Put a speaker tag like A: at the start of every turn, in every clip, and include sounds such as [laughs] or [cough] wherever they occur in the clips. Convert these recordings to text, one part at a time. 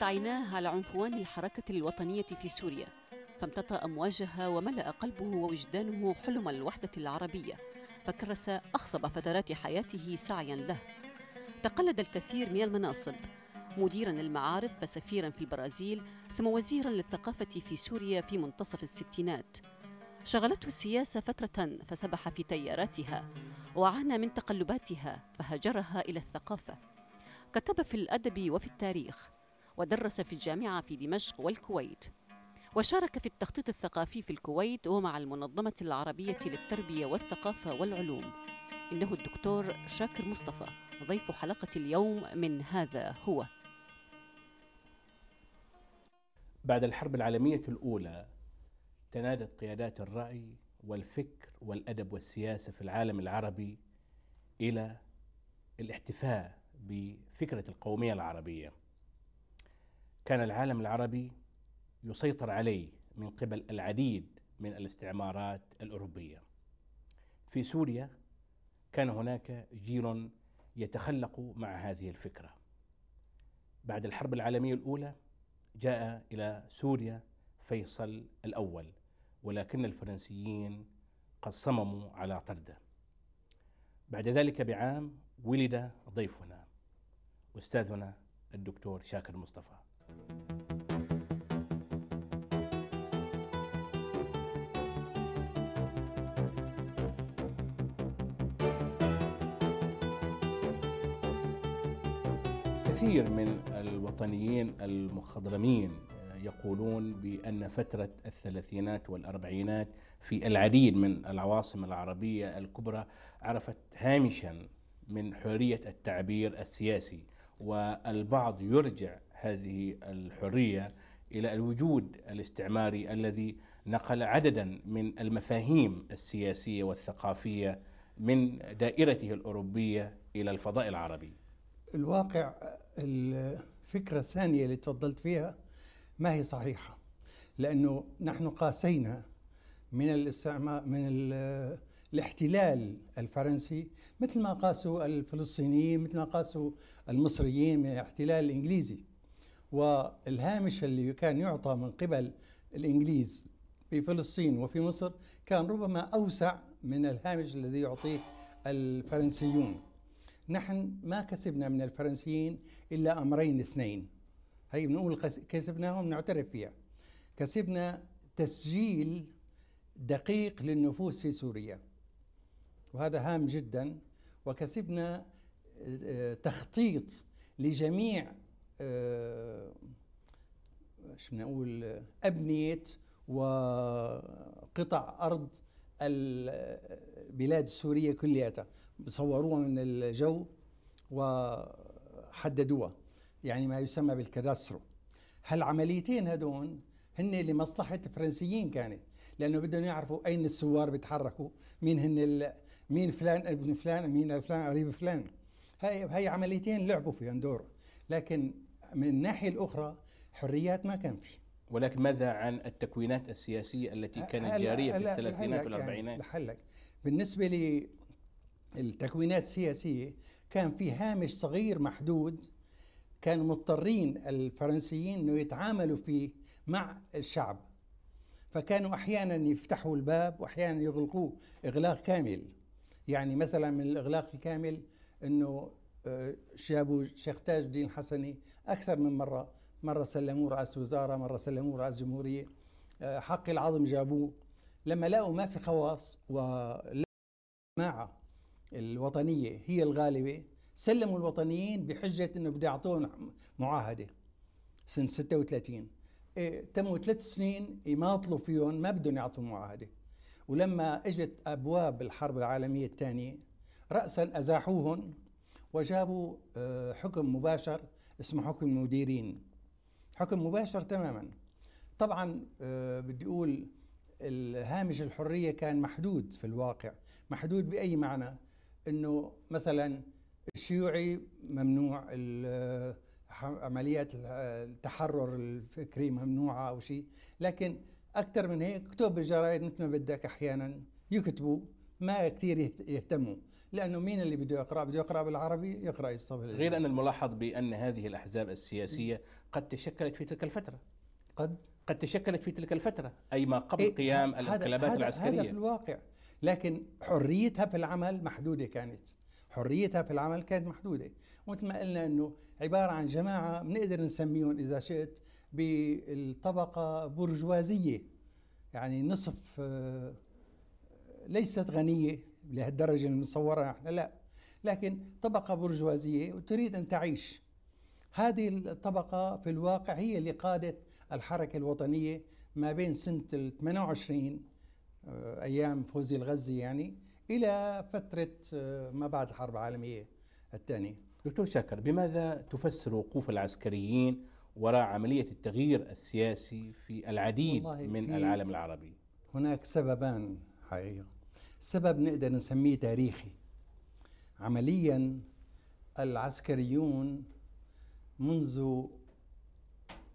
A: تفتحت عيناه على عنفوان الحركة الوطنية في سوريا فامتطى أمواجها وملأ قلبه ووجدانه حلم الوحدة العربية فكرس أخصب فترات حياته سعيا له. تقلد الكثير من المناصب مديرا للمعارف فسفيرا في البرازيل ثم وزيرا للثقافة في سوريا في منتصف الستينات. شغلته السياسة فترة فسبح في تياراتها وعانى من تقلباتها فهجرها إلى الثقافة. كتب في الأدب وفي التاريخ ودرس في الجامعة في دمشق والكويت وشارك في التخطيط الثقافي في الكويت ومع المنظمة العربية للتربية والثقافة والعلوم. إنه الدكتور شاكر مصطفى ضيف حلقة اليوم من هذا هو.
B: بعد الحرب العالمية الأولى تنادت قيادات الرأي والفكر والأدب والسياسة في العالم العربي إلى الاحتفاء بفكرة القومية العربية. كان العالم العربي يسيطر عليه من قبل العديد من الاستعمارات الأوروبية. في سوريا كان هناك جيل يتخلق مع هذه الفكرة. بعد الحرب العالمية الأولى جاء إلى سوريا فيصل الأول ولكن الفرنسيين قد صمموا على طرده. بعد ذلك بعام ولد ضيفنا أستاذنا الدكتور شاكر مصطفى. كثير من الوطنيين المخضرمين يقولون بأن فترة الثلاثينات والأربعينات في العديد من العواصم العربية الكبرى عرفت هامشا من حرية التعبير السياسي والبعض يرجع هذه الحرية إلى الوجود الاستعماري الذي نقل عددا من المفاهيم السياسية والثقافية من دائرته الأوروبية إلى الفضاء العربي.
C: الواقع الفكرة الثانية اللي تفضلت فيها ما هي صحيحة. لأنه نحن قاسينا من الاستعمار من الاحتلال الفرنسي مثل ما قاسوا الفلسطينيين مثل ما قاسوا المصريين من الاحتلال الإنجليزي. والهامش اللي كان يعطى من قبل الإنجليز في فلسطين وفي مصر كان ربما أوسع من الهامش الذي يعطيه الفرنسيون. نحن ما كسبنا من الفرنسيين إلا أمرين اثنين. هي بنقول كسبناهم نعترف فيها. كسبنا تسجيل دقيق للنفوس في سوريا. وهذا هام جدا. وكسبنا آه، تخطيط لجميع آه، شو نقول أبنية وقطع أرض البلاد السورية كلها صوروها من الجو وحددوها يعني ما يسمى بال cadastre و. هالعمليتين هدول هن لمصلحة الفرنسيين كانت لأنه بدهم يعرفوا أين الثوار بيتحركوا مين هن مين فلان ابن فلان مين فلان قريب فلان. هاي هاي عمليتين لعبوا فيهم دور لكن من الناحية الأخرى حريات ما كان في
B: ولكن ماذا عن التكوينات السياسية التي كانت جارية في الثلاثينات والأربعينات؟
C: لحلك. بالنسبة للتكوينات السياسية كان في هامش صغير محدود كانوا مضطرين الفرنسيين إنه يتعاملوا فيه مع الشعب. فكانوا أحيانا يفتحوا الباب واحيانا يغلقوه إغلاق كامل. يعني مثلا من الإغلاق الكامل إنه جابوا آه، شيخ تاج الدين الحسني أكثر من مرة مرة سلموه رأس وزارة مرة سلموه رأس جمهورية. آه، حق العظم جابوه. لما لقوا ما في خواص والجماعه الوطنية هي الغالبة. سلموا الوطنيين بحجة إنه بده يعطوهم معاهدة سنة 36 إيه تموا ثلاث سنين يماطلوا فيهم ما بدهم يعطوا معاهدة. ولما إجت أبواب الحرب العالمية الثانية رأسا ازاحوهم وجابوا آه، حكم مباشر اسمه حكم المديرين. حكم مباشر تماما. طبعا آه، بدي أقول الهامش الحرية كان محدود في الواقع. محدود بأي معنى؟ إنه مثلا الشيوعي ممنوع عمليات التحرر الفكري ممنوعة أو شيء. لكن أكثر من هيك كتب بالجرايد مثل ما بدك أحيانا يكتبوا ما كثير يهتموا لأنه مين اللي بده يقرأ؟ بده يقرأ بالعربي يقرأ يصطف
B: غير أن الملاحظ بأن هذه الأحزاب السياسية قد تشكلت في تلك الفترة.
C: قد؟
B: قد تشكلت في تلك الفترة أي ما قبل إيه قيام الانقلابات العسكريه
C: هذا في الواقع. لكن حريتها في العمل محدودة كانت. حريتها في العمل كانت محدودة. ومثل ما قلنا إنه عبارة عن جماعة بنقدر نسميهم إذا شئت بالطبقة برجوازية. يعني نصف آه، ليست غنية لهالدرجة المصوره إحنا لا. لكن طبقة برجوازية وتريد أن تعيش. هذه الطبقة في الواقع هي اللي قادت الحركة الوطنية ما بين سنة ال 28 آه، أيام فوزي الغزي يعني إلى فترة آه، ما بعد الحرب العالمية الثانية.
B: دكتور شاكر بماذا تفسر وقوف العسكريين وراء عملية التغيير السياسي في العديد من العالم العربي؟
C: هناك سببان حقيقة. سبب نقدر نسميه تاريخي. عمليا العسكريون منذ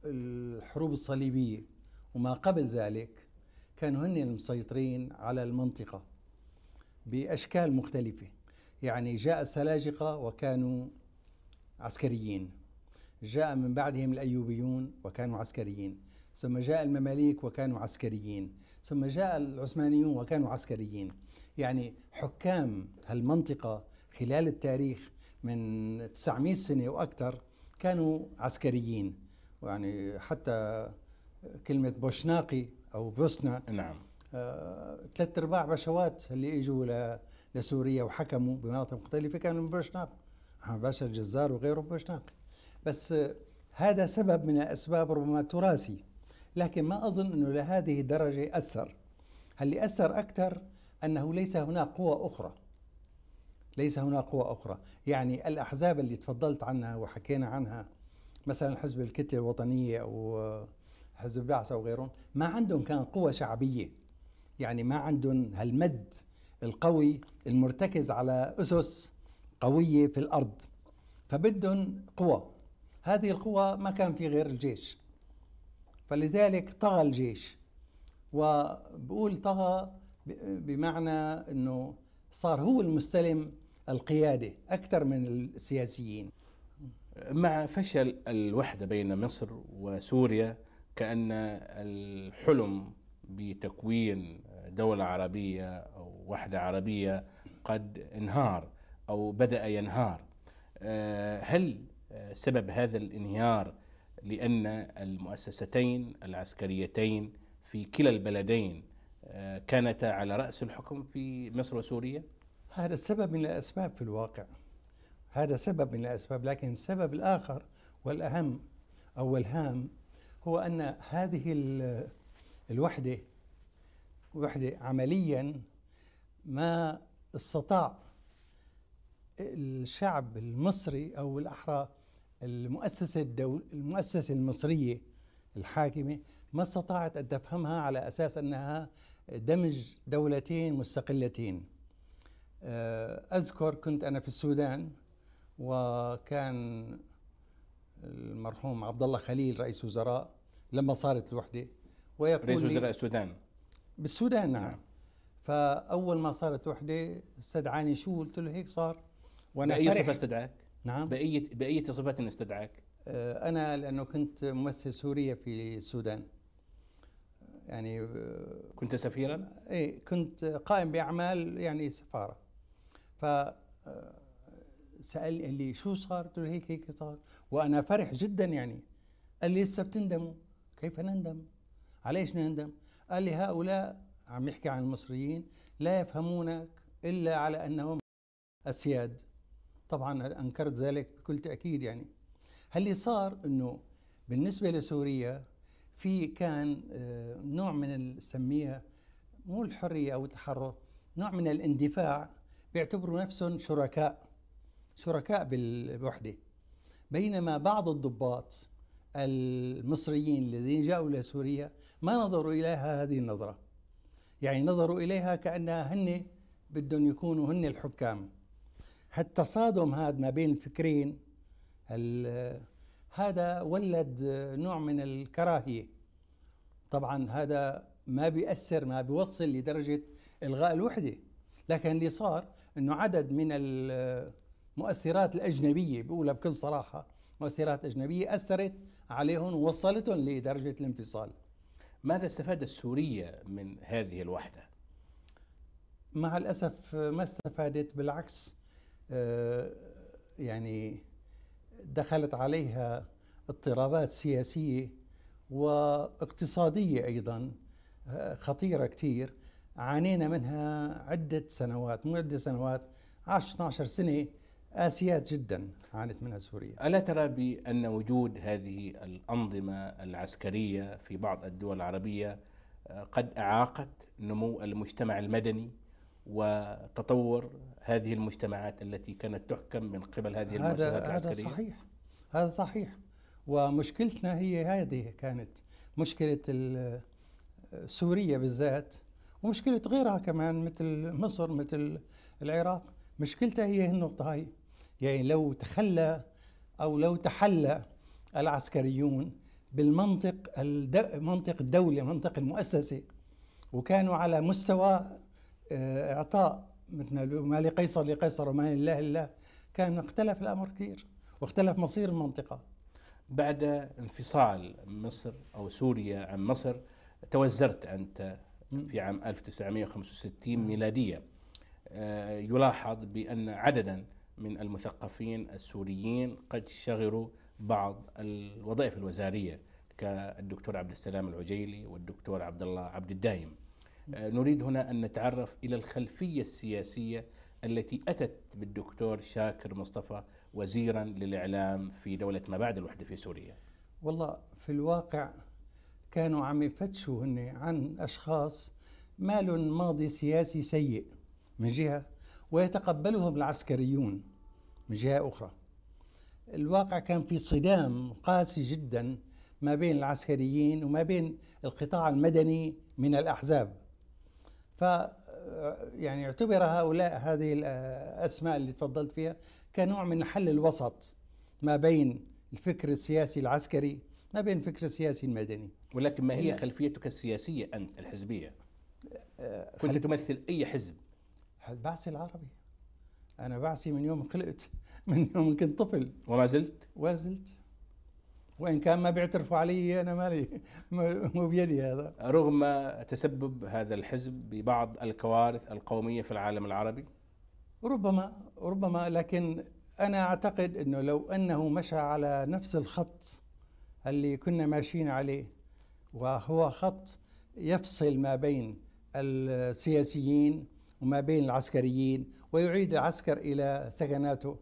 C: الحروب الصليبية وما قبل ذلك كانوا هن المسيطرين على المنطقة بأشكال مختلفة. يعني جاء السلاجقة وكانوا عسكريين. جاء من بعدهم الأيوبيون وكانوا عسكريين. ثم جاء المماليك وكانوا عسكريين. ثم جاء العثمانيون وكانوا عسكريين. يعني حكام هالمنطقة خلال التاريخ من 900 سنة وأكثر كانوا عسكريين. يعني حتى كلمة بوشناقي أو بوسنا
B: نعم.
C: آه ثلاث أرباع بشوات اللي إجوا لسوريا وحكموا بمناطق مختلفة كانوا من بوشناق. باشا الجزار وغيره بوشناق. بس آه هذا سبب من الأسباب ربما تراثي. لكن ما أظن أنه لهذه الدرجة أثر اللي أثر أكثر؟ أنه ليس هناك قوة أخرى. ليس هناك قوة أخرى. يعني الأحزاب اللي تفضلت عنها وحكينا عنها مثلا حزب الكتلة الوطنية أو حزب البعث أو غيرهم ما عندهم كان قوة شعبية. يعني ما عندهم هالمد القوي المرتكز على أسس قوية في الأرض. فبدهم قوة. هذه القوة ما كان في غير الجيش. فلذلك طغى الجيش. وبقول طغى بمعنى أنه صار هو المستلم القيادة أكثر من السياسيين.
B: مع فشل الوحدة بين مصر وسوريا كأن الحلم بتكوين دولة عربية أو وحدة عربية قد انهار أو بدأ ينهار آه، هل سبب هذا الانهيار لأن المؤسستين العسكريتين في كلا البلدين آه، كانتا على رأس الحكم في مصر وسوريا؟
C: هذا السبب من الأسباب في الواقع هذا سبب من الأسباب لكن السبب الآخر والأهم أو الهام هو أن هذه الوحدة وحدة عمليا ما استطاع الشعب المصري أو الأحرى المؤسسة الدول المؤسسة المصرية الحاكمة ما استطاعت أن تفهمها على أساس أنها دمج دولتين مستقلتين. آه، أذكر كنت أنا في السودان وكان المرحوم عبد الله خليل رئيس وزراء لما صارت الوحدة
B: ويقول رئيس وزراء السودان
C: بالسودان نعم, نعم. فأول ما صارت وحدة استدعاني شو قلت له هيك صار
B: وأنا بأي صفة استدعاك؟ نعم بأي بأي صفة استدعاك؟
C: آه، أنا لأنه كنت ممثل سوريا في السودان يعني آه،
B: كنت سفيرا؟
C: إيه كنت قائم بأعمال يعني سفارة ف آه، سأل لي شو صار؟ قلت له هيك هيك صار وأنا فرح جدا يعني قال لي لسه بتندموا كيف نندم؟ على إيش نندم؟ قال لي هؤلاء عم يحكي عن المصريين لا يفهمونك إلا على أنهم أسياد طبعا أنكرت ذلك بكل تأكيد يعني اللي صار إنه بالنسبة لسوريا في كان آه، نوع من نسميها مو الحرية أو التحرر نوع من الاندفاع بيعتبروا نفسهم شركاء شركاء بالوحدة. بينما بعض الضباط المصريين الذين جاءوا إلى سوريا ما نظروا إليها هذه النظرة. يعني نظروا إليها كأنها هن بدهم يكونوا هن الحكام. هالتصادم هذا ما بين الفكرين هذا ولد نوع من الكراهية. طبعا هذا ما بيأثر ما بيوصل لدرجة إلغاء الوحدة. لكن اللي صار إنه عدد من المؤثرات الأجنبية بقولها بكل صراحة مؤثرات أجنبية أثرت عليهم ووصلتهم لدرجة الانفصال.
B: ماذا استفاد السورية من هذه الوحدة؟
C: مع الأسف ما استفادت بالعكس آه، يعني دخلت عليها اضطرابات سياسية واقتصادية أيضا آه، خطيرة كثير عانينا منها عدة سنوات مو عدة سنوات 10 12 سنة آسيات جدا عانت منها سوريا.
B: ألا ترى بأن وجود هذه الأنظمة العسكرية في بعض الدول العربية آه، قد أعاقت نمو المجتمع المدني وتطور هذه المجتمعات التي كانت تحكم من قبل هذه المؤسسات العسكرية؟
C: هذا صحيح. هذا صحيح. ومشكلتنا هي هذه كانت مشكلة سوريا بالذات ومشكلة غيرها كمان مثل مصر مثل العراق. مشكلتها هي النقطة هاي. يعني لو تخلى أو لو تحلى العسكريون بالمنطق منطق الدولة منطق المؤسسة وكانوا على مستوى آه، إعطاء مثل ما لقيصر لقيصر وما لله لله كان اختلف الأمر كثير واختلف مصير المنطقة.
B: بعد انفصال مصر أو سوريا عن مصر توزرت أنت في عام 1965 ميلادية. آه، يلاحظ بأن عددا من المثقفين السوريين قد شغلوا بعض الوظائف الوزارية كالدكتور عبد السلام العجيلي والدكتور عبد الله عبد الدايم. آه، نريد هنا أن نتعرف إلى الخلفية السياسية التي أتت بالدكتور شاكر مصطفى وزيرا للإعلام في دولة ما بعد الوحدة في سوريا.
C: والله في الواقع كانوا عم يفتشوا هن عن أشخاص ما ماضي سياسي سيء من جهة ويتقبلهم العسكريون من جهة أخرى الواقع كان في صدام قاسي جدا ما بين العسكريين وما بين القطاع المدني من الأحزاب ف يعني اعتبر هؤلاء هذه الأسماء اللي تفضلت فيها كنوع من حل الوسط ما بين الفكر السياسي العسكري ما بين الفكر السياسي المدني
B: ولكن ما هي خلفيتك السياسية أنت الحزبية؟ آه، كنت تمثل أي حزب؟
C: البعثي العربي؟ أنا بعثي من يوم خلقت [laughs] من يوم كنت طفل.
B: وما زلت؟
C: وما زلت. وإن كان ما بيعترفوا علي أنا مالي. [laughs] مو بيدي هذا.
B: رغم تسبب هذا الحزب ببعض الكوارث القومية في العالم العربي؟
C: ربما ربما. لكن أنا أعتقد إنه لو أنه مشى على نفس الخط اللي كنا ماشيين عليه وهو خط يفصل ما بين السياسيين وما بين العسكريين ويعيد العسكر إلى سكناته.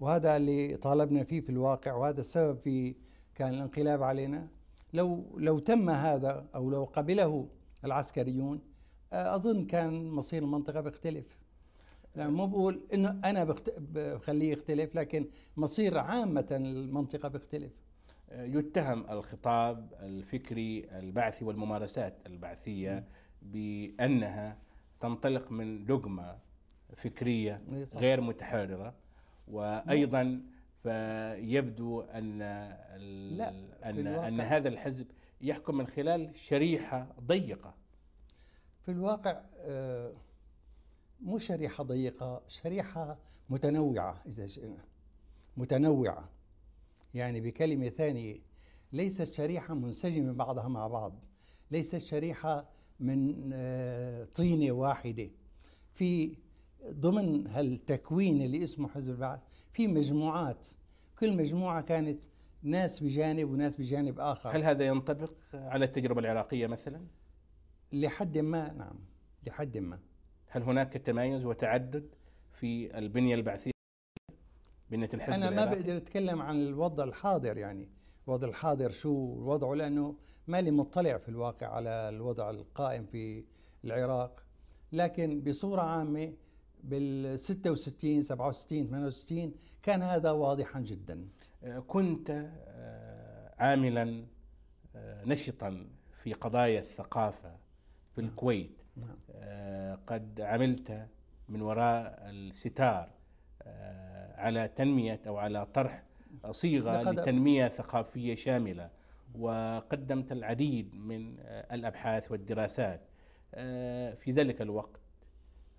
C: وهذا اللي طالبنا فيه في الواقع وهذا السبب في كان الانقلاب علينا. لو لو تم هذا أو لو قبله العسكريون أظن كان مصير المنطقة بيختلف. يعني مو بقول إنه أنا بخليه يختلف لكن مصير عامة المنطقة بيختلف.
B: يتهم الخطاب الفكري البعثي والممارسات البعثية بأنها تنطلق من دogma فكرية غير متحررة. وأيضا فيبدو أن لا أن أن هذا الحزب يحكم من خلال شريحة ضيقة.
C: في الواقع آه، مو شريحة ضيقة شريحة متنوعة إذا شئنا متنوعة. يعني بكلمة ثانية ليست شريحة منسجمة بعضها مع بعض ليست شريحة من آه، طينة واحدة. في ضمن هالتكوين اللي اسمه حزب البعث في مجموعات. كل مجموعة كانت ناس بجانب وناس بجانب آخر.
B: هل هذا ينطبق على التجربة العراقية مثلا؟
C: لحد ما نعم لحد ما.
B: هل هناك تمايز وتعدد في البنية البعثية بنية الحزب
C: أنا
B: ما
C: بقدر أتكلم عن الوضع الحاضر يعني. الوضع الحاضر شو وضعه لأنه مالي مطلع في الواقع على الوضع القائم في العراق لكن بصورة عامة بال 66 67 68 كان هذا واضحا جدا
B: كنت آه، عاملا آه، نشطا في قضايا الثقافة في نعم. الكويت نعم. آه، قد عملت من وراء الستار على تنمية أو على طرح صيغة لتنمية ثقافية شاملة وقدمت العديد من الأبحاث والدراسات في ذلك الوقت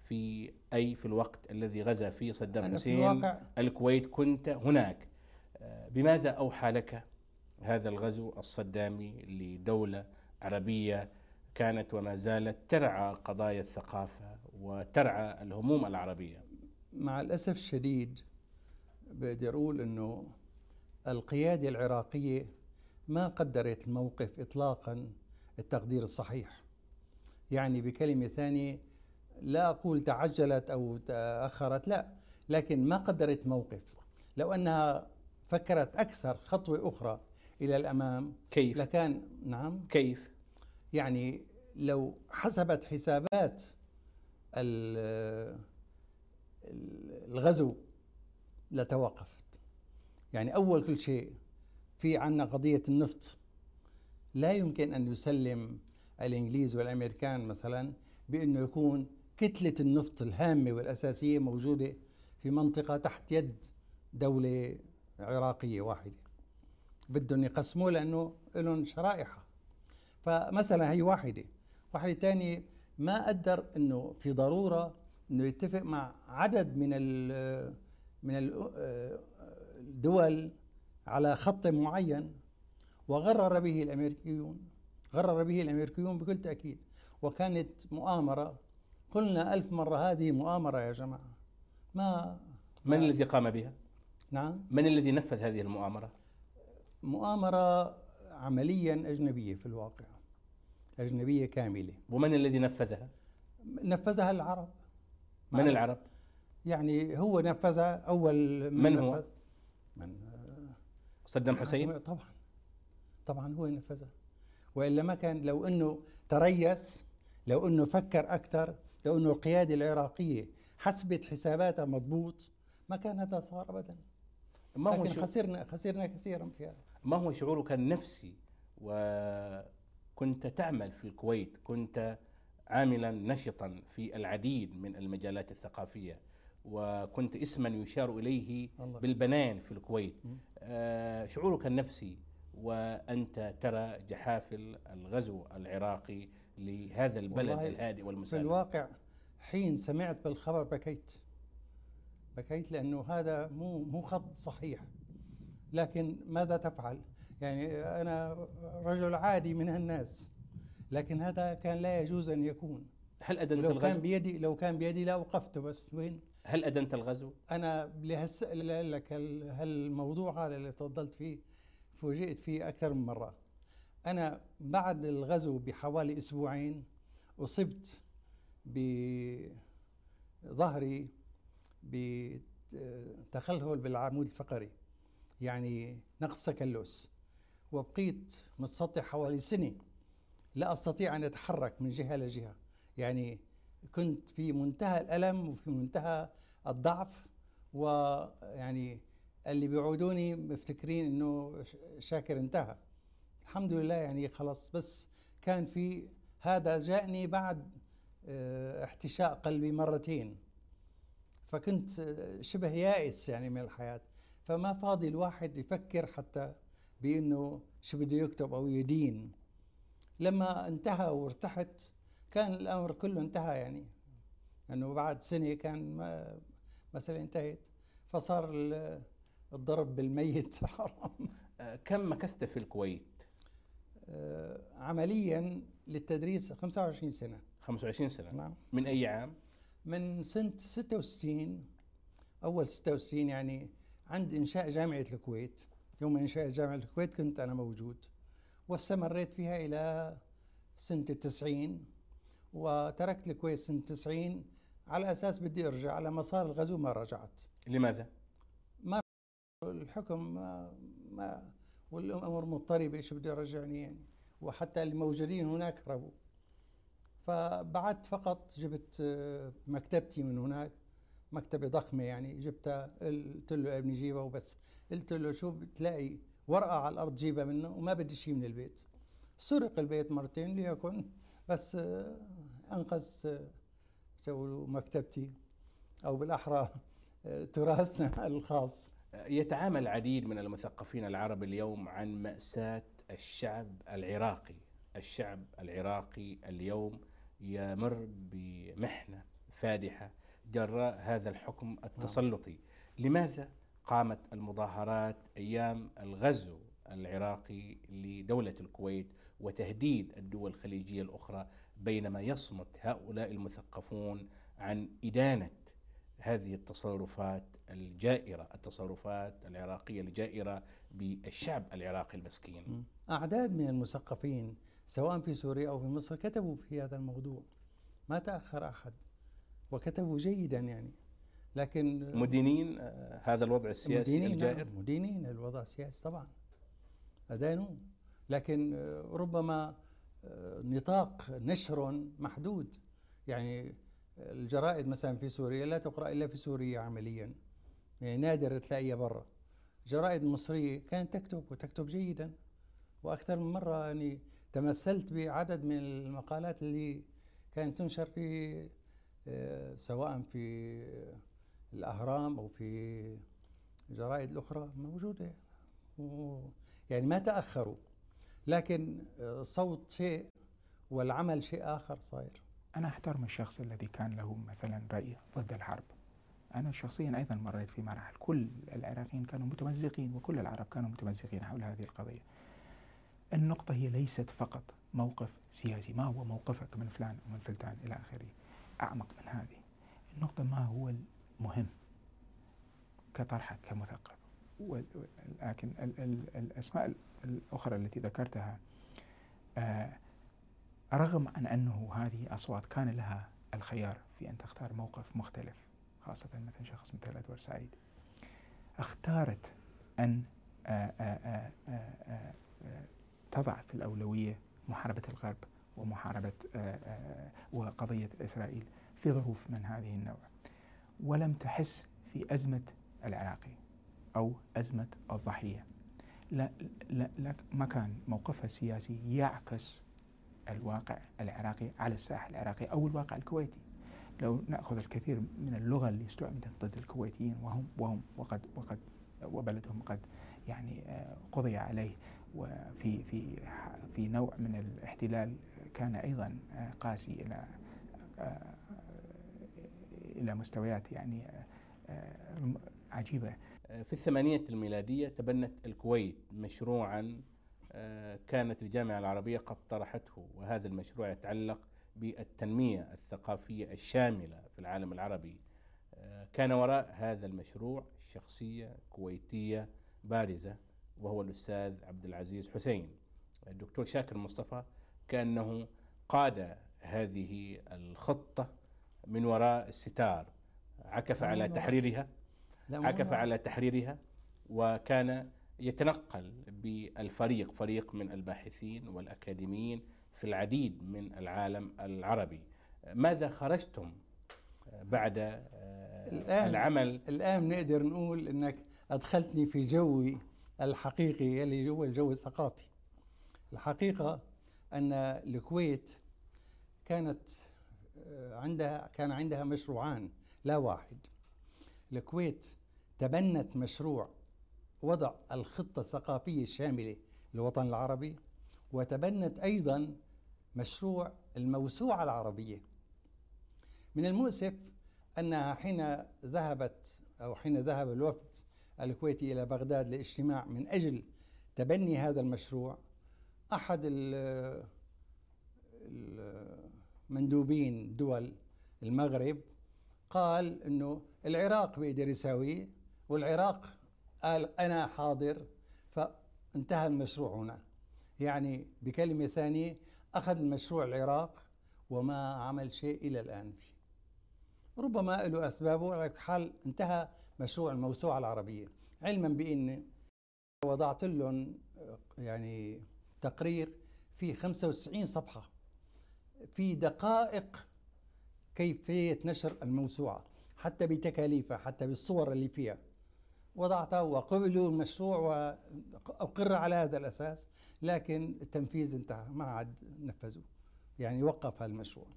B: في أي في الوقت الذي غزا فيه صدام
C: في
B: حسين
C: الواقع
B: الكويت كنت هناك. آه، بماذا أوحى لك هذا الغزو الصدامي لدولة عربية كانت وما زالت ترعى قضايا الثقافة وترعى الهموم العربية؟
C: مع الأسف الشديد بقدر أقول أنه القيادة العراقية ما قدرت الموقف إطلاقا التقدير الصحيح يعني بكلمة ثانية لا أقول تعجلت أو تأخرت لا لكن ما قدرت موقف لو أنها فكرت أكثر خطوة أخرى إلى الأمام
B: كيف؟
C: لكان نعم
B: كيف؟
C: يعني لو حسبت حسابات ال- الغزو لتوقفت يعني أول كل شيء في عنا قضية النفط. لا يمكن أن يسلم الإنجليز والأمريكان مثلا بأنه يكون كتلة النفط الهامة والأساسية موجودة في منطقة تحت يد دولة عراقية واحدة. بدهم يقسموه لأنه لهم شرائحها. فمثلا هي واحدة. واحدة تانية ما قدر أنه في ضرورة أنه يتفق مع عدد من ال من ال- الدول على خط معين وغرر به الأمريكيون غرر به الأمريكيون بكل تأكيد وكانت مؤامرة قلنا ألف مرة هذه مؤامرة يا جماعة ما
B: من
C: ما-
B: الذي قام بها؟
C: نعم
B: من الذي نفذ هذه المؤامرة؟
C: مؤامرة عمليا أجنبية في الواقع أجنبية كاملة
B: ومن الذي نفذها؟
C: نفذها العرب
B: من. العرب؟
C: يعني هو نفذها أول
B: من هو؟
C: نفذ من
B: صدام حسين؟
C: طبعا. طبعا هو نفذها وإلا ما كان لو إنه تريس لو إنه فكر أكثر لو إنه القيادة العراقية حسبت حساباتها مضبوط ما كان هذا صار ابدا.
B: ما هو
C: لكن خسرنا خسرنا كثيرا فيها
B: ما هو شعورك النفسي وكنت تعمل في الكويت كنت عاملا نشطا في العديد من المجالات الثقافية. وكنت اسما يشار
C: الله.
B: بالبنان في الكويت. آه، شعورك النفسي وأنت ترى جحافل الغزو العراقي لهذا البلد الهادئ
C: في
B: والمسالم
C: الواقع حين سمعت بالخبر بكيت بكيت لأنه هذا مو مو خط صحيح لكن ماذا تفعل؟ يعني أنا رجل عادي من هالناس لكن هذا كان لا يجوز أن يكون
B: هل أدنت
C: لو كان
B: الغزو؟
C: بيدي لو كان بيدي لا اوقفته بس وين؟
B: هل أدنت الغزو؟
C: أنا لهس لك هال- هالموضوع هذا اللي تفضلت فيه فوجئت فيه أكثر من مرة أنا بعد الغزو بحوالي أسبوعين أصبت بظهري بتخلخل بالعمود الفقري يعني نقص تكلس وبقيت متسطح حوالي سنة لا أستطيع أن أتحرك من جهة لجهه يعني كنت في منتهى الألم وفي منتهى الضعف ويعني اللي بيعودوني مفتكرين إنه شاكر انتهى. الحمد لله يعني خلاص بس كان في هذا جاءني بعد آه، احتشاء قلبي مرتين. فكنت آه، شبه يائس يعني من الحياة. فما فاضي الواحد يفكر حتى بأنه شو بده يكتب أو يدين. لما انتهى وارتحت كان الأمر كله انتهى يعني أنه بعد سنة كان ما مسألة انتهت فصار ال- الضرب بالميت [laughs] حرام.
B: كم مكثت في الكويت؟
C: آه، عمليا للتدريس 25 سنة.
B: 25 سنة.
C: نعم.
B: من أي عام؟
C: من سنة 66 أول 66 يعني عند إنشاء جامعة الكويت. يوم إنشاء جامعة الكويت كنت أنا موجود واستمريت فيها إلى سنة التسعين. وتركت الكويت سنة التسعين على أساس بدي أرجع على مسار الغزو ما رجعت.
B: لماذا؟
C: الحكم ما, ما والأمور مضطربة شو بده يرجعني يعني؟ وحتى الموجودين هناك هربوا فبعدت فقط جبت آه، مكتبتي من هناك مكتبة ضخمة يعني جبتها قلت له ابني جيبها وبس. قلت له شو بتلاقي؟ ورقة على الأرض جيبها منه وما بدي شيء من البيت. سرق البيت مرتين ليكن. بس آه، أنقذت آه، مكتبتي أو بالأحرى آه، تراثنا الخاص.
B: يتعامل العديد من المثقفين العرب اليوم عن مأساة الشعب العراقي. الشعب العراقي اليوم يمر بمحنة فادحة جراء هذا الحكم التسلطي. لماذا قامت المظاهرات أيام الغزو العراقي لدولة الكويت وتهديد الدول الخليجية الأخرى بينما يصمت هؤلاء المثقفون عن إدانة هذه التصرفات الجائرة التصرفات العراقية الجائرة بالشعب العراقي المسكين.
C: أعداد من المثقفين سواء في سوريا أو في مصر كتبوا في هذا الموضوع. ما تأخر أحد. وكتبوا جيدا يعني. لكن
B: مدينين آه، هذا الوضع السياسي
C: مدينين
B: الجائر؟
C: نعم مدينين الوضع السياسي طبعا. أدانوه لكن ربما آه، نطاق نشر محدود. يعني الجرائد مثلا في سوريا لا تقرأ إلا في سوريا عمليا. يعني نادر تلاقيها برا. جرائد مصرية كانت تكتب وتكتب جيدا. وأكثر من مرة يعني تمثلت بعدد من المقالات اللي كانت تنشر في آه، سواء في الأهرام أو في الجرائد الأخرى موجودة. يعني ما تأخروا. لكن الصوت شيء والعمل شيء آخر صاير.
D: أنا أحترم الشخص الذي كان له مثلا رأي ضد الحرب. أنا شخصيا أيضا مريت في مراحل. كل العراقيين كانوا متمزقين وكل العرب كانوا متمزقين حول هذه القضية. النقطة هي ليست فقط موقف سياسي. ما هو موقفك من فلان ومن فلتان إلى آخره؟ أعمق من هذه. النقطة ما هو المهم كطرحك كمثقف؟ ولكن الأسماء الأخرى التي ذكرتها آه رغم عن أنه هذه أصوات كان لها الخيار في أن تختار موقف مختلف خاصة مثلا شخص مثل أدوار سعيد اختارت أن آآ آآ تضع في الأولوية محاربة الغرب ومحاربة وقضية إسرائيل في ظروف من هذه النوع ولم تحس في أزمة العراقي. أو أزمة الضحية. لا, لا, لا ما كان موقفها السياسي يعكس الواقع العراقي على الساحة العراقي أو الواقع الكويتي. لو نأخذ الكثير من اللغة اللي استعملت ضد الكويتيين وهم وهم وقد وقد وبلدهم قد يعني آه، قضي عليه. وفي في في نوع من الاحتلال كان أيضا آه، قاسي إلى آه، إلى مستويات يعني عجيبة.
B: في الثمانية الميلادية تبنت الكويت مشروعا كانت الجامعة العربية قد طرحته وهذا المشروع يتعلق بالتنمية الثقافية الشاملة في العالم العربي. آه، كان وراء هذا المشروع شخصية كويتية بارزة وهو الأستاذ عبد العزيز حسين. الدكتور شاكر مصطفى كأنه قاد هذه الخطة من وراء الستار عكف على تحريرها. عكف على تحريرها وكان يتنقل بالفريق فريق من الباحثين والأكاديميين في العديد من العالم العربي. ماذا خرجتم بعد آه، الآن العمل؟
C: الآن نقدر نقول أنك أدخلتني في جوي الحقيقي اللي هو الجو الثقافي. الحقيقة أن الكويت كانت آه، عندها كان عندها مشروعان لا واحد. الكويت تبنت مشروع وضع الخطة الثقافية الشاملة للوطن العربي وتبنت أيضا مشروع الموسوعة العربية. من المؤسف أنها حين ذهبت أو حين ذهب الوفد الكويتي إلى بغداد لاجتماع من أجل تبني هذا المشروع أحد المندوبين دول المغرب قال أنه العراق بيقدر يساويه والعراق قال أنا حاضر فانتهى المشروع هنا. يعني بكلمة ثانية أخذ المشروع العراق وما عمل شيء إلى الآن فيه. ربما له أسبابه على حال انتهى مشروع الموسوعة العربية. علما بأن وضعت لهم يعني تقرير فيه 95 صفحة. في دقائق كيفية نشر الموسوعة حتى بتكاليفها حتى بالصور اللي فيها. وضعتها وقبلوا المشروع وأقر على هذا الأساس لكن التنفيذ انتهى ما عاد نفذوه. يعني وقف المشروع.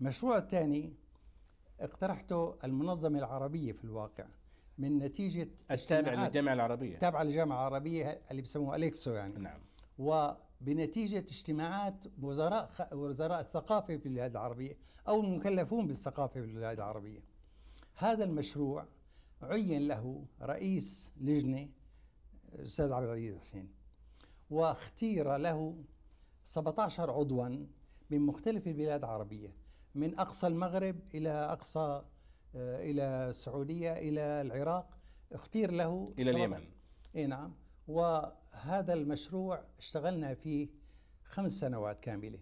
C: المشروع الثاني اقترحته المنظمة العربية في الواقع من نتيجة
B: التابع للجامعة العربية.
C: تابعة للجامعة العربية اللي بسموها أليكسو يعني.
B: نعم.
C: وبنتيجة اجتماعات وزراء وزراء الثقافة في البلاد العربية أو المكلفون بالثقافة في البلاد العربية. هذا المشروع عين له رئيس لجنة الأستاذ عبد العزيز حسين واختير له 17 عضوا من مختلف البلاد العربية من أقصى المغرب إلى أقصى آه، إلى السعودية إلى العراق. اختير له
B: إلى اليمن.
C: اي نعم. وهذا المشروع اشتغلنا فيه خمس سنوات كاملة.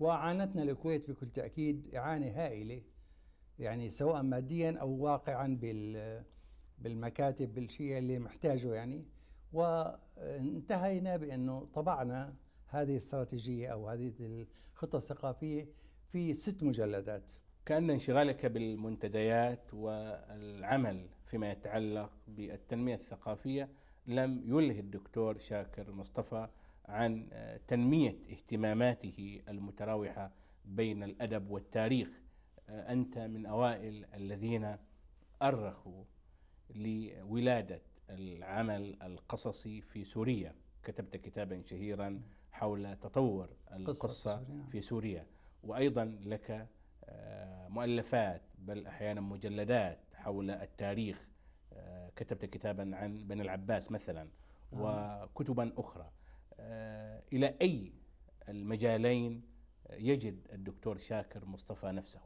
C: وأعانتنا الكويت بكل تأكيد إعانة هائلة يعني سواء ماديا أو واقعا بال بالمكاتب بالشيء اللي محتاجه يعني. وانتهينا بأنه طبعنا هذه الاستراتيجية أو هذه الخطة الثقافية في ست مجلدات.
B: كأن انشغالك بالمنتديات والعمل فيما يتعلق بالتنمية الثقافية لم يله الدكتور شاكر مصطفى عن تنمية اهتماماته المتراوحة بين الأدب والتاريخ. أنت من أوائل الذين أرخوا لولادة العمل القصصي في سوريا. كتبت كتابا شهيرا حول تطور القصة
C: نعم.
B: في سوريا. وأيضا لك آه، مؤلفات بل أحيانا مجلدات حول التاريخ آه، كتبت كتابا عن بني العباس مثلا وكتبا أخرى. آه، إلى أي المجالين يجد الدكتور شاكر مصطفى نفسه؟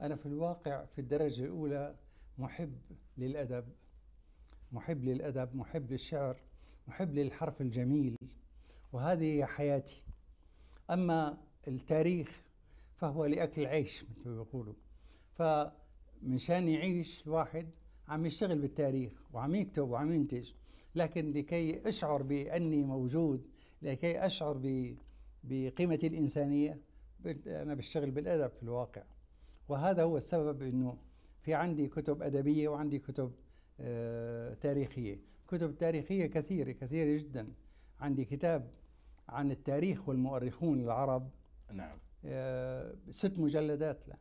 C: أنا في الواقع في الدرجة الأولى محب للأدب محب للأدب محب للشعر محب للحرف الجميل وهذه هي حياتي. أما التاريخ فهو لأكل العيش مثل ما بيقولوا. فمشان يعيش الواحد عم يشتغل بالتاريخ وعم يكتب وعم ينتج. لكن لكي أشعر بأني موجود لكي أشعر ب- بقيمة الإنسانية أنا بشتغل بالأدب في الواقع. وهذا هو السبب أنه في عندي كتب أدبية وعندي كتب آه، تاريخية. كتب تاريخية كثيرة كثيرة جدا. عندي كتاب عن التاريخ والمؤرخون العرب.
B: نعم.
C: آه، ست مجلدات الآن.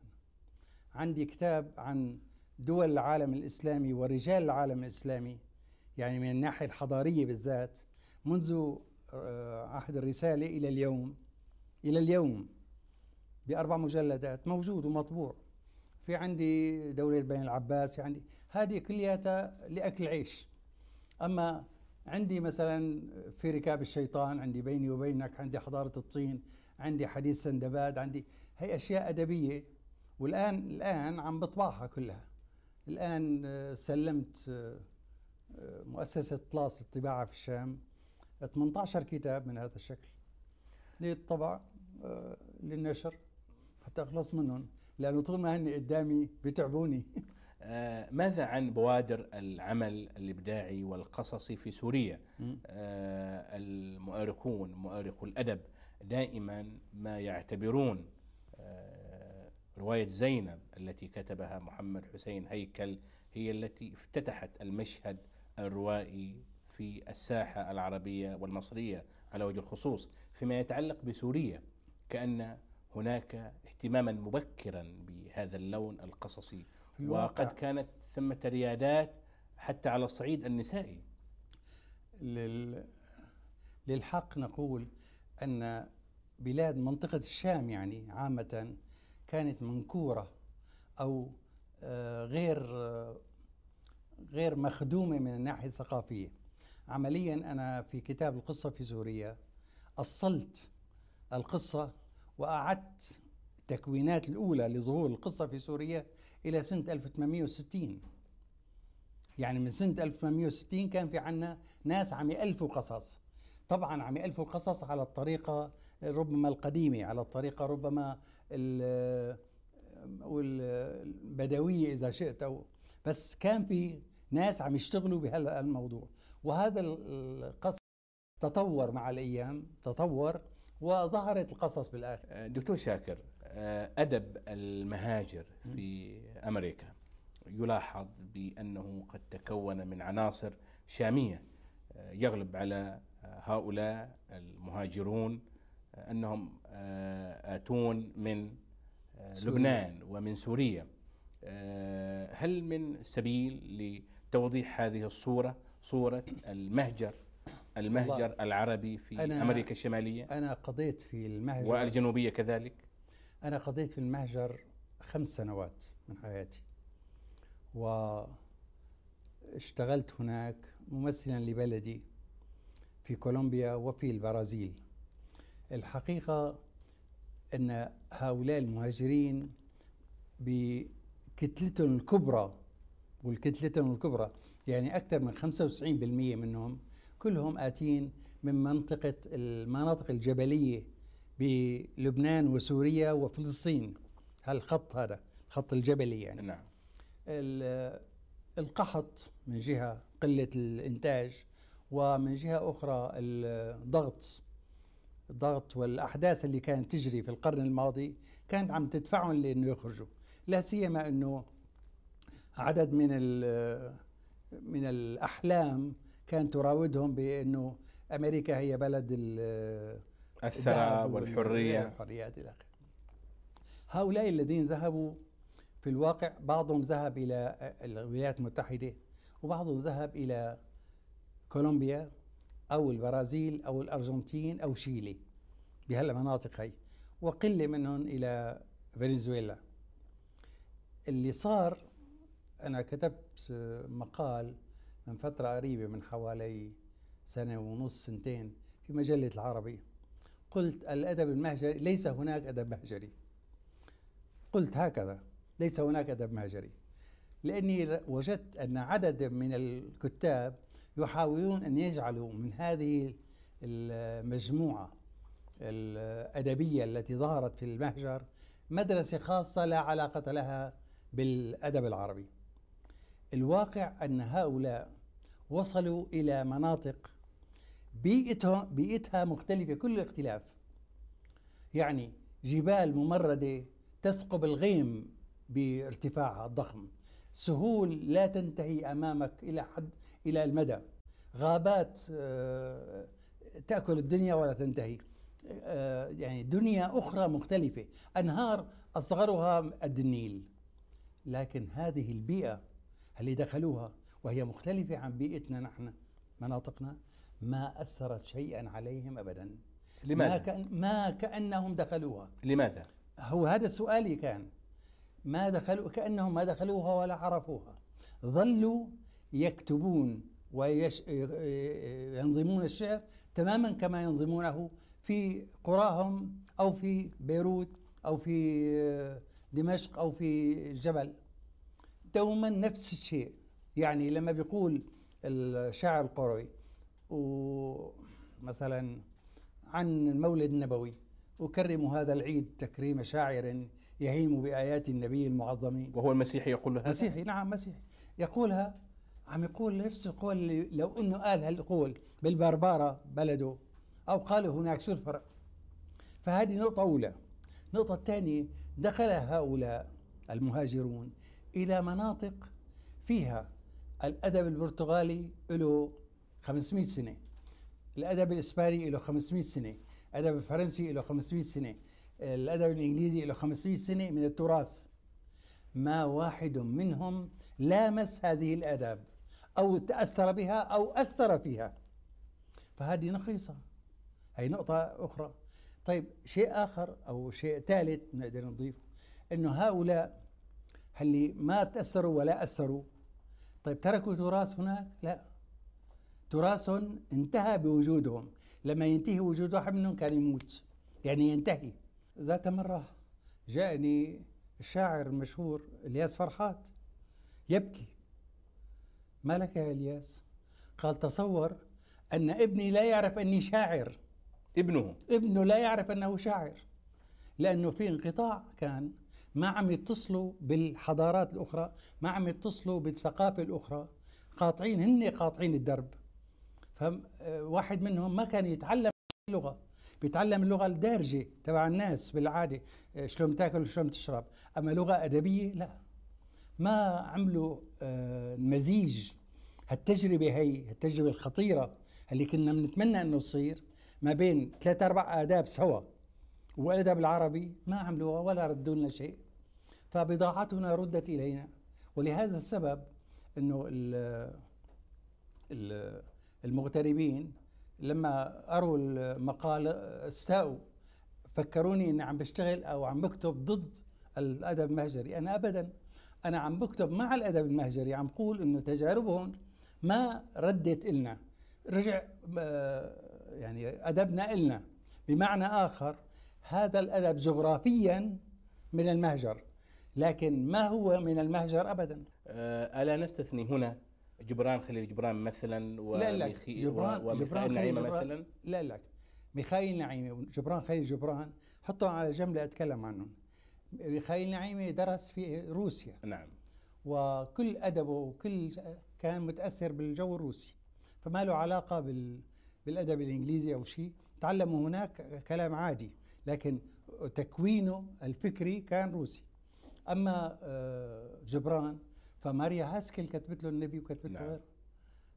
C: عندي كتاب عن دول العالم الإسلامي ورجال العالم الإسلامي يعني من الناحية الحضارية بالذات منذ آه، عهد الرسالة إلى اليوم إلى اليوم بأربع مجلدات موجود ومطبوع. في عندي دولة بني العباس في عندي هذه كلياتها لأكل عيش. أما عندي مثلا في ركاب الشيطان عندي بيني وبينك عندي حضارة الطين عندي حديث سندباد عندي هي أشياء أدبية والآن الآن عم بطبعها كلها. الآن آه، سلمت آه، آه، مؤسسة طلاس للطباعة في الشام 18 كتاب من هذا الشكل للطبع للنشر حتى أخلص منهم لأنه طول ما هن قدامي بتعبوني. [laughs]
B: آه، ماذا عن بوادر العمل الإبداعي والقصصي في سوريا؟ آه، المؤرخون مؤرخو الأدب دائما ما يعتبرون رواية زينب التي كتبها محمد حسين هيكل هي التي افتتحت المشهد الروائي في الساحة العربية والمصرية على وجه الخصوص فيما يتعلق بسوريا كأن هناك اهتماما مبكرا بهذا اللون القصصي. وقد كانت ثمة ريادات حتى على الصعيد النسائي.
C: لل... للحق نقول أن بلاد منطقة الشام يعني عامة كانت منكورة أو آه، غير آه، غير مخدومة من الناحية الثقافية. عمليا أنا في كتاب القصة في سوريا أصلت القصة وأعدت التكوينات الأولى لظهور القصة في سوريا إلى سنة 1860 يعني من سنة 1860 كان في عنا ناس عم يألفوا قصص. طبعا عم يألفوا قصص على الطريقة ربما القديمة على الطريقة ربما ال- والبدوية إذا شئت أو بس كان في ناس عم يشتغلوا بهذا الموضوع وهذا القصص تطور مع الأيام تطور وظهرت القصص بالآخر.
B: آه، دكتور شاكر آه، أدب المهاجر في أمريكا يلاحظ بأنه قد تكون من عناصر شامية آه، يغلب على هؤلاء المهاجرون أنهم آه، آتون من آه،
C: سوريا.
B: لبنان ومن سوريا. آه، هل من سبيل لتوضيح هذه الصورة صورة المهجر المهجر العربي في
C: أنا-
B: أمريكا الشمالية؟
C: أنا قضيت في المهجر.
B: والجنوبية كذلك؟
C: أنا قضيت في المهجر خمس سنوات من حياتي واشتغلت هناك ممثلا لبلدي في كولومبيا وفي البرازيل. الحقيقة أن هؤلاء المهاجرين بكتلتهم الكبرى والكتلتهم الكبرى يعني أكثر من 95% منهم كلهم آتين من منطقة المناطق الجبلية بلبنان وسوريا وفلسطين. هالخط هذا الخط الجبلي يعني.
B: نعم.
C: ال- القحط من جهة قلة الإنتاج ومن جهة أخرى الضغط الضغط والأحداث اللي كانت تجري في القرن الماضي كانت عم تدفعهم لأنه يخرجوا. لا سيما أنه عدد من ال- من الأحلام كانت تراودهم بأنه أمريكا هي بلد ال-
B: الثراء
C: الذهب
B: والحرية.
C: والحريات إلى آخره. هؤلاء الذين ذهبوا في الواقع بعضهم ذهب إلى الولايات المتحدة وبعضهم ذهب إلى كولومبيا أو البرازيل أو الأرجنتين أو شيلي بهالمناطق هي وقلة منهم إلى فنزويلا. اللي صار أنا كتبت مقال من فترة قريبة من حوالي سنة ونص سنتين في مجلة العربي قلت الأدب المهجري ليس هناك أدب مهجري. قلت هكذا ليس هناك أدب مهجري. لأني وجدت أن عدد من الكتاب يحاولون أن يجعلوا من هذه المجموعة الأدبية التي ظهرت في المهجر مدرسة خاصة لا علاقة لها بالأدب العربي. الواقع أن هؤلاء وصلوا إلى مناطق بيئتها بيئتها مختلفة كل الاختلاف. يعني جبال ممردة تثقب الغيم بارتفاعها الضخم. سهول لا تنتهي أمامك إلى حد إلى المدى. غابات آه، تأكل الدنيا ولا تنتهي. آه، يعني دنيا أخرى مختلفة. أنهار أصغرها قد النيل لكن هذه البيئة اللي دخلوها وهي مختلفة عن بيئتنا نحن مناطقنا ما أثرت شيئا عليهم أبدا. ما,
B: لماذا؟
C: كأن ما كأنهم دخلوها.
B: لماذا؟
C: هو هذا سؤالي كان. ما دخلوا كأنهم ما دخلوها ولا عرفوها. ظلوا يكتبون وينظمون الشعر تماما كما ينظمونه في قراهم أو في بيروت أو في دمشق أو في الجبل دوما نفس الشيء. يعني لما بيقول الشاعر القروي ومثلا عن المولد النبوي أكرم هذا العيد تكريم شاعر يهيم بآيات النبي المعظم.
B: وهو المسيحي يقول هذا؟
C: مسيحي نعم مسيحي. يقولها عم يقول نفس القول اللي لو إنه قال هالقول بالبربارة بلده أو قاله هناك شو الفرق؟ فهذه نقطة أولى. النقطة الثانية دخل هؤلاء المهاجرون إلى مناطق فيها الأدب البرتغالي له 500 سنة الأدب الإسباني له 500 سنة الأدب الفرنسي له 500 سنة الأدب الإنجليزي له 500 سنة من التراث. ما واحد منهم لامس هذه الآداب أو تأثر بها أو أثر فيها. فهذه نقيصة. هي نقطة أخرى. طيب شيء آخر أو شيء ثالث نقدر نضيفه أنه هؤلاء اللي ما تأثروا ولا أثروا طيب تركوا تراث هناك؟ لا. تراثهم انتهى بوجودهم. لما ينتهي وجود واحد منهم كان يموت. يعني ينتهي. ذات مرة جاءني الشاعر المشهور إلياس فرحات يبكي. ما لك يا إلياس. قال تصور أن ابني لا يعرف أني شاعر.
B: ابنه.
C: ابنه لا يعرف أنه شاعر لأنه في انقطاع كان. ما عم يتصلوا بالحضارات الأخرى ما عم يتصلوا بالثقافة الأخرى. قاطعين هن قاطعين الدرب. فواحد منهم ما كان يتعلم اللغة. بيتعلم اللغة الدارجة تبع الناس بالعادة. شلون تاكل وشلون تشرب أما لغة أدبية لا. ما عملوا آه، مزيج هالتجربة هي التجربة الخطيرة اللي كنا بنتمنى إنه تصير ما بين ثلاث أربع آداب سوا. والأدب العربي ما عملوها ولا ردوا لنا شيء. فبضاعتنا ردت إلينا. ولهذا السبب إنه ال- ال- المغتربين لما قروا المقال استاءوا فكروني إني عم بشتغل أو عم بكتب ضد الأدب المهجري. أنا ابدا أنا عم بكتب مع الأدب المهجري عم بقول إنه تجاربهم ما ردت إلنا. رجع آه، يعني أدبنا إلنا. بمعنى آخر هذا الأدب جغرافيا من المهجر لكن ما هو من المهجر ابدا؟
B: آه، ألا نستثني هنا جبران خليل جبران مثلا
C: لا لا جبران
B: وميخائيل نعيمة مثلا؟
C: لا لا ميخائيل نعيمة وجبران خليل جبران حطهم على جنب لاتكلم عنهم. ميخائيل نعيمه درس في روسيا.
B: نعم.
C: وكل أدبه وكل كان متأثر بالجو الروسي. فما له علاقة بال بالأدب الإنجليزي أو شيء. تعلموا هناك كلام عادي لكن تكوينه الفكري كان روسي. أما آه، جبران فماريا هاسكل كتبت له النبي وكتبت له نعم.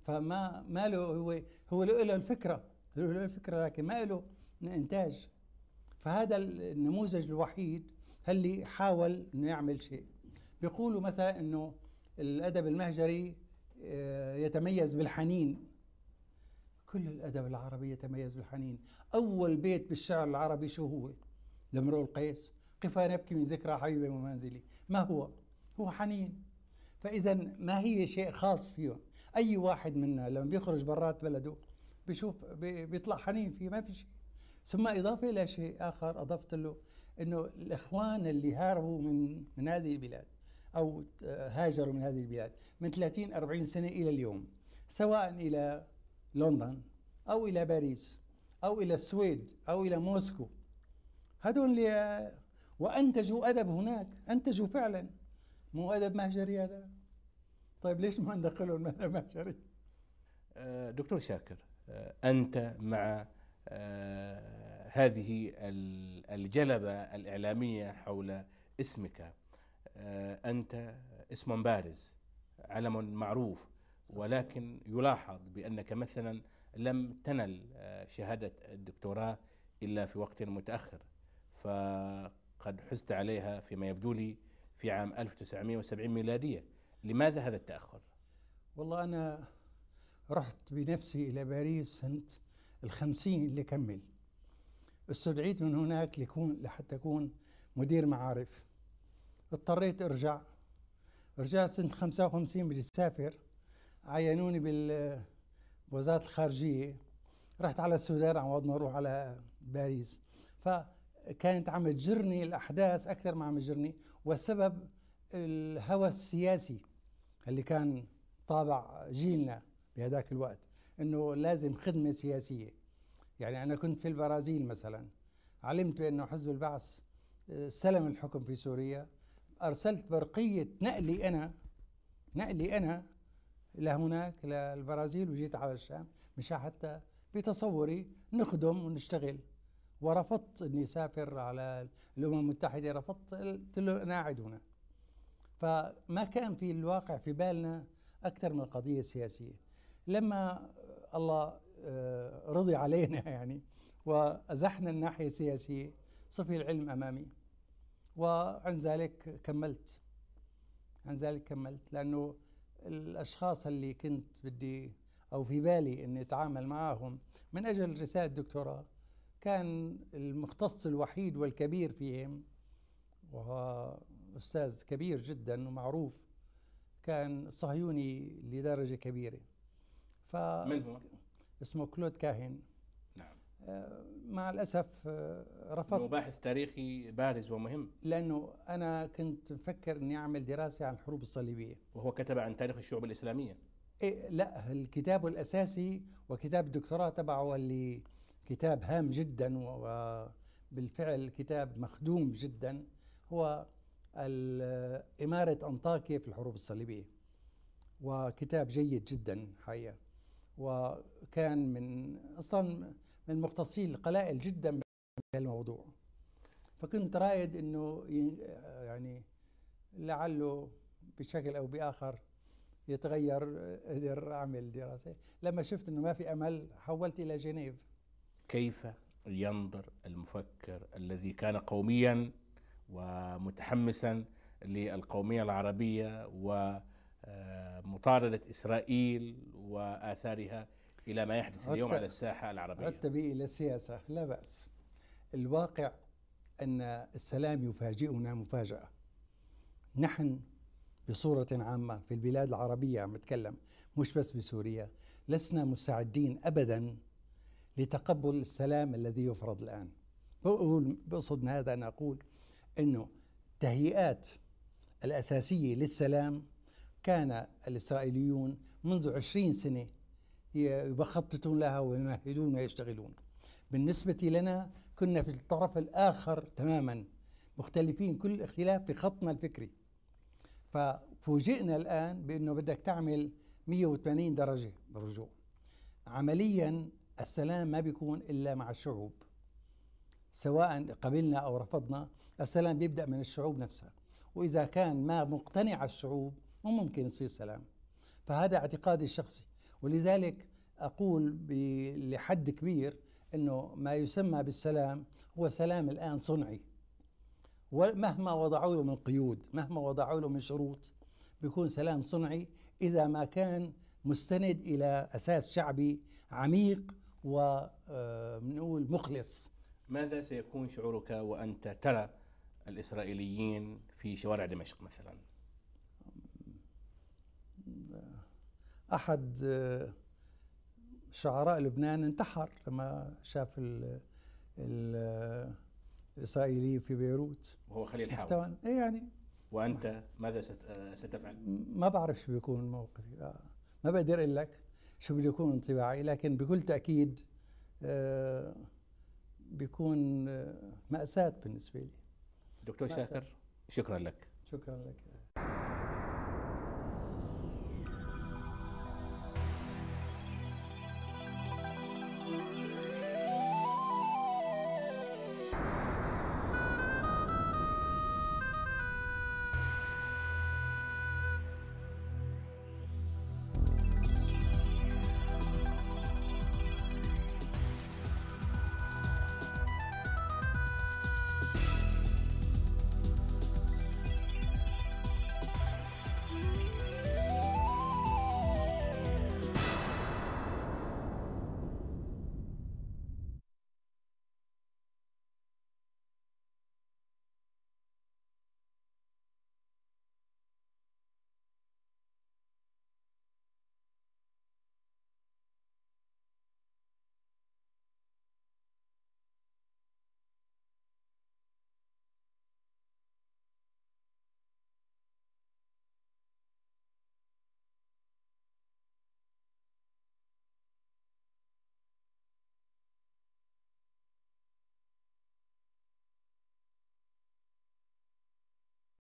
C: فما ما له هو هو له الفكرة له الفكرة لكن ما له إنتاج. فهذا النموذج الوحيد اللي حاول إنه يعمل شيء. بيقولوا مثلا إنه الأدب المهجري آه، يتميز بالحنين. كل الأدب العربي يتميز بالحنين. أول بيت بالشعر العربي شو هو؟ لامرؤ القيس. قفا نبكي من ذكرى حبيبي ومنزلي. ما هو؟ هو حنين. فإذا ما هي شيء خاص فيهم أي واحد منا لما بيخرج برات بلده بيشوف بيطلع حنين فيه ما في شيء. ثم إضافة إلى شيء آخر أضفت له. إنه الإخوان اللي هاربوا من من هذه البلاد أو هاجروا من هذه البلاد من 30 40 سنة إلى اليوم سواء إلى لندن أو إلى باريس أو إلى السويد أو إلى موسكو. هذول اللي وأنتجوا أدب هناك أنتجوا فعلا. مو أدب مهجري هذا؟ طيب ليش ما ندخلهم أدب مهجري؟
B: آه، دكتور شاكر آه، أنت مع آه، هذه الجلبة الإعلامية حول اسمك. أنت اسم بارز علم معروف ولكن يلاحظ بأنك مثلا لم تنل شهادة الدكتوراه إلا في وقت متأخر. فقد حزت عليها فيما يبدو لي في عام 1970 ميلادية. لماذا هذا التأخر؟
C: والله أنا رحت بنفسي إلى باريس سنة الخمسين لكمل. استدعيت من هناك لكون لحتى أكون مدير معارف. اضطريت أرجع. رجعت سنة 55 بدي أسافر عينوني بوزارة الخارجية. رحت على السودان عوض ما أروح على باريس. فكانت عم تجرني الأحداث أكثر ما عم تجرني والسبب الهوى السياسي اللي كان طابع جيلنا بهذاك الوقت إنه لازم خدمة سياسية. يعني أنا كنت في البرازيل مثلا علمت بأنه حزب البعث آه، سلم الحكم في سوريا أرسلت برقية نقلي أنا نقلي أنا لهناك للبرازيل وجيت على الشام مشان حتى بتصوري نخدم ونشتغل. ورفضت إني أسافر على الأمم المتحدة رفضت قلت له أنا قاعد هنا. فما كان في الواقع في بالنا أكثر من القضية السياسيه لما الله آه، رضي علينا [laughs] يعني. وأزحنا الناحية السياسية صفي العلم أمامي. وعن ذلك كملت. عن ذلك كملت. لأنه الأشخاص اللي كنت بدي أو في بالي إني أتعامل معهم من أجل رسالة دكتوراه كان المختص الوحيد والكبير فيهم وهو أستاذ كبير جدا ومعروف كان صهيوني لدرجة كبيرة.
B: ف من هو؟
C: اسمه كلود كاهن
B: نعم.
C: آه، مع الأسف آه، رفضت.
B: باحث تاريخي بارز ومهم.
C: لأنه أنا كنت مفكر أني أعمل دراسة عن الحروب الصليبية.
B: وهو كتب عن تاريخ الشعوب الإسلامية.
C: إيه لا الكتاب الأساسي وكتاب الدكتوراه تبعه اللي كتاب هام جدا وبالفعل كتاب مخدوم جدا هو إمارة أنطاكيا في الحروب الصليبية. وكتاب جيد جدا حقيقة. وكان من أصلا من المختصين القلائل جدا بهالموضوع فكنت رايد أنه يعني لعله بشكل أو بآخر يتغير أقدر أعمل دراسة. لما شفت أنه ما في أمل حولت إلى جنيف.
B: كيف ينظر المفكر الذي كان قوميا ومتحمسا للقومية العربية ومطارده إسرائيل وآثارها إلى ما يحدث اليوم على الساحة العربية.
C: عدت به إلى السياسة لا بأس. الواقع أن السلام يفاجئنا مفاجأة. نحن بصورة عامة في البلاد العربية عم بتكلم مش بس بسوريا لسنا مستعدين أبدا لتقبل السلام الذي يفرض الآن. بقول بقصد هذا أن أقول أنه التهيئات الأساسية للسلام كان الإسرائيليون منذ عشرين سنة يخططون لها ويمهدون ويشتغلون. بالنسبة لنا كنا في الطرف الآخر تماما مختلفين كل الاختلاف في خطنا الفكري. ففوجئنا الآن بأنه بدك تعمل 180 درجة بالرجوع. عمليا السلام ما بيكون إلا مع الشعوب. سواء قبلنا أو رفضنا السلام بيبدأ من الشعوب نفسها. وإذا كان ما مقتنع الشعوب مو ممكن يصير سلام. فهذا اعتقادي الشخصي. ولذلك أقول ب- لحد كبير أنه ما يسمى بالسلام هو سلام الآن صنعي. ومهما وضعوا له من قيود مهما وضعوا له من شروط بيكون سلام صنعي إذا ما كان مستند إلى أساس شعبي عميق ونقول مخلص.
B: ماذا سيكون شعورك وأنت ترى الإسرائيليين في شوارع دمشق مثلا؟
C: أحد آه، شعراء لبنان انتحر لما شاف ال ال الإسرائيليين في بيروت.
B: وهو خليل حاول
C: محتوى. إيه يعني؟
B: وأنت ماذا آه، ستفعل؟
C: ما بعرف شو بيكون موقفي. آه، ما بقدر أقول لك شو بده يكون انطباعي لكن بكل تأكيد آه، بيكون آه، مأساة بالنسبة لي.
B: دكتور
C: مأساة.
B: شاكر شكرا لك.
C: شكرا لك.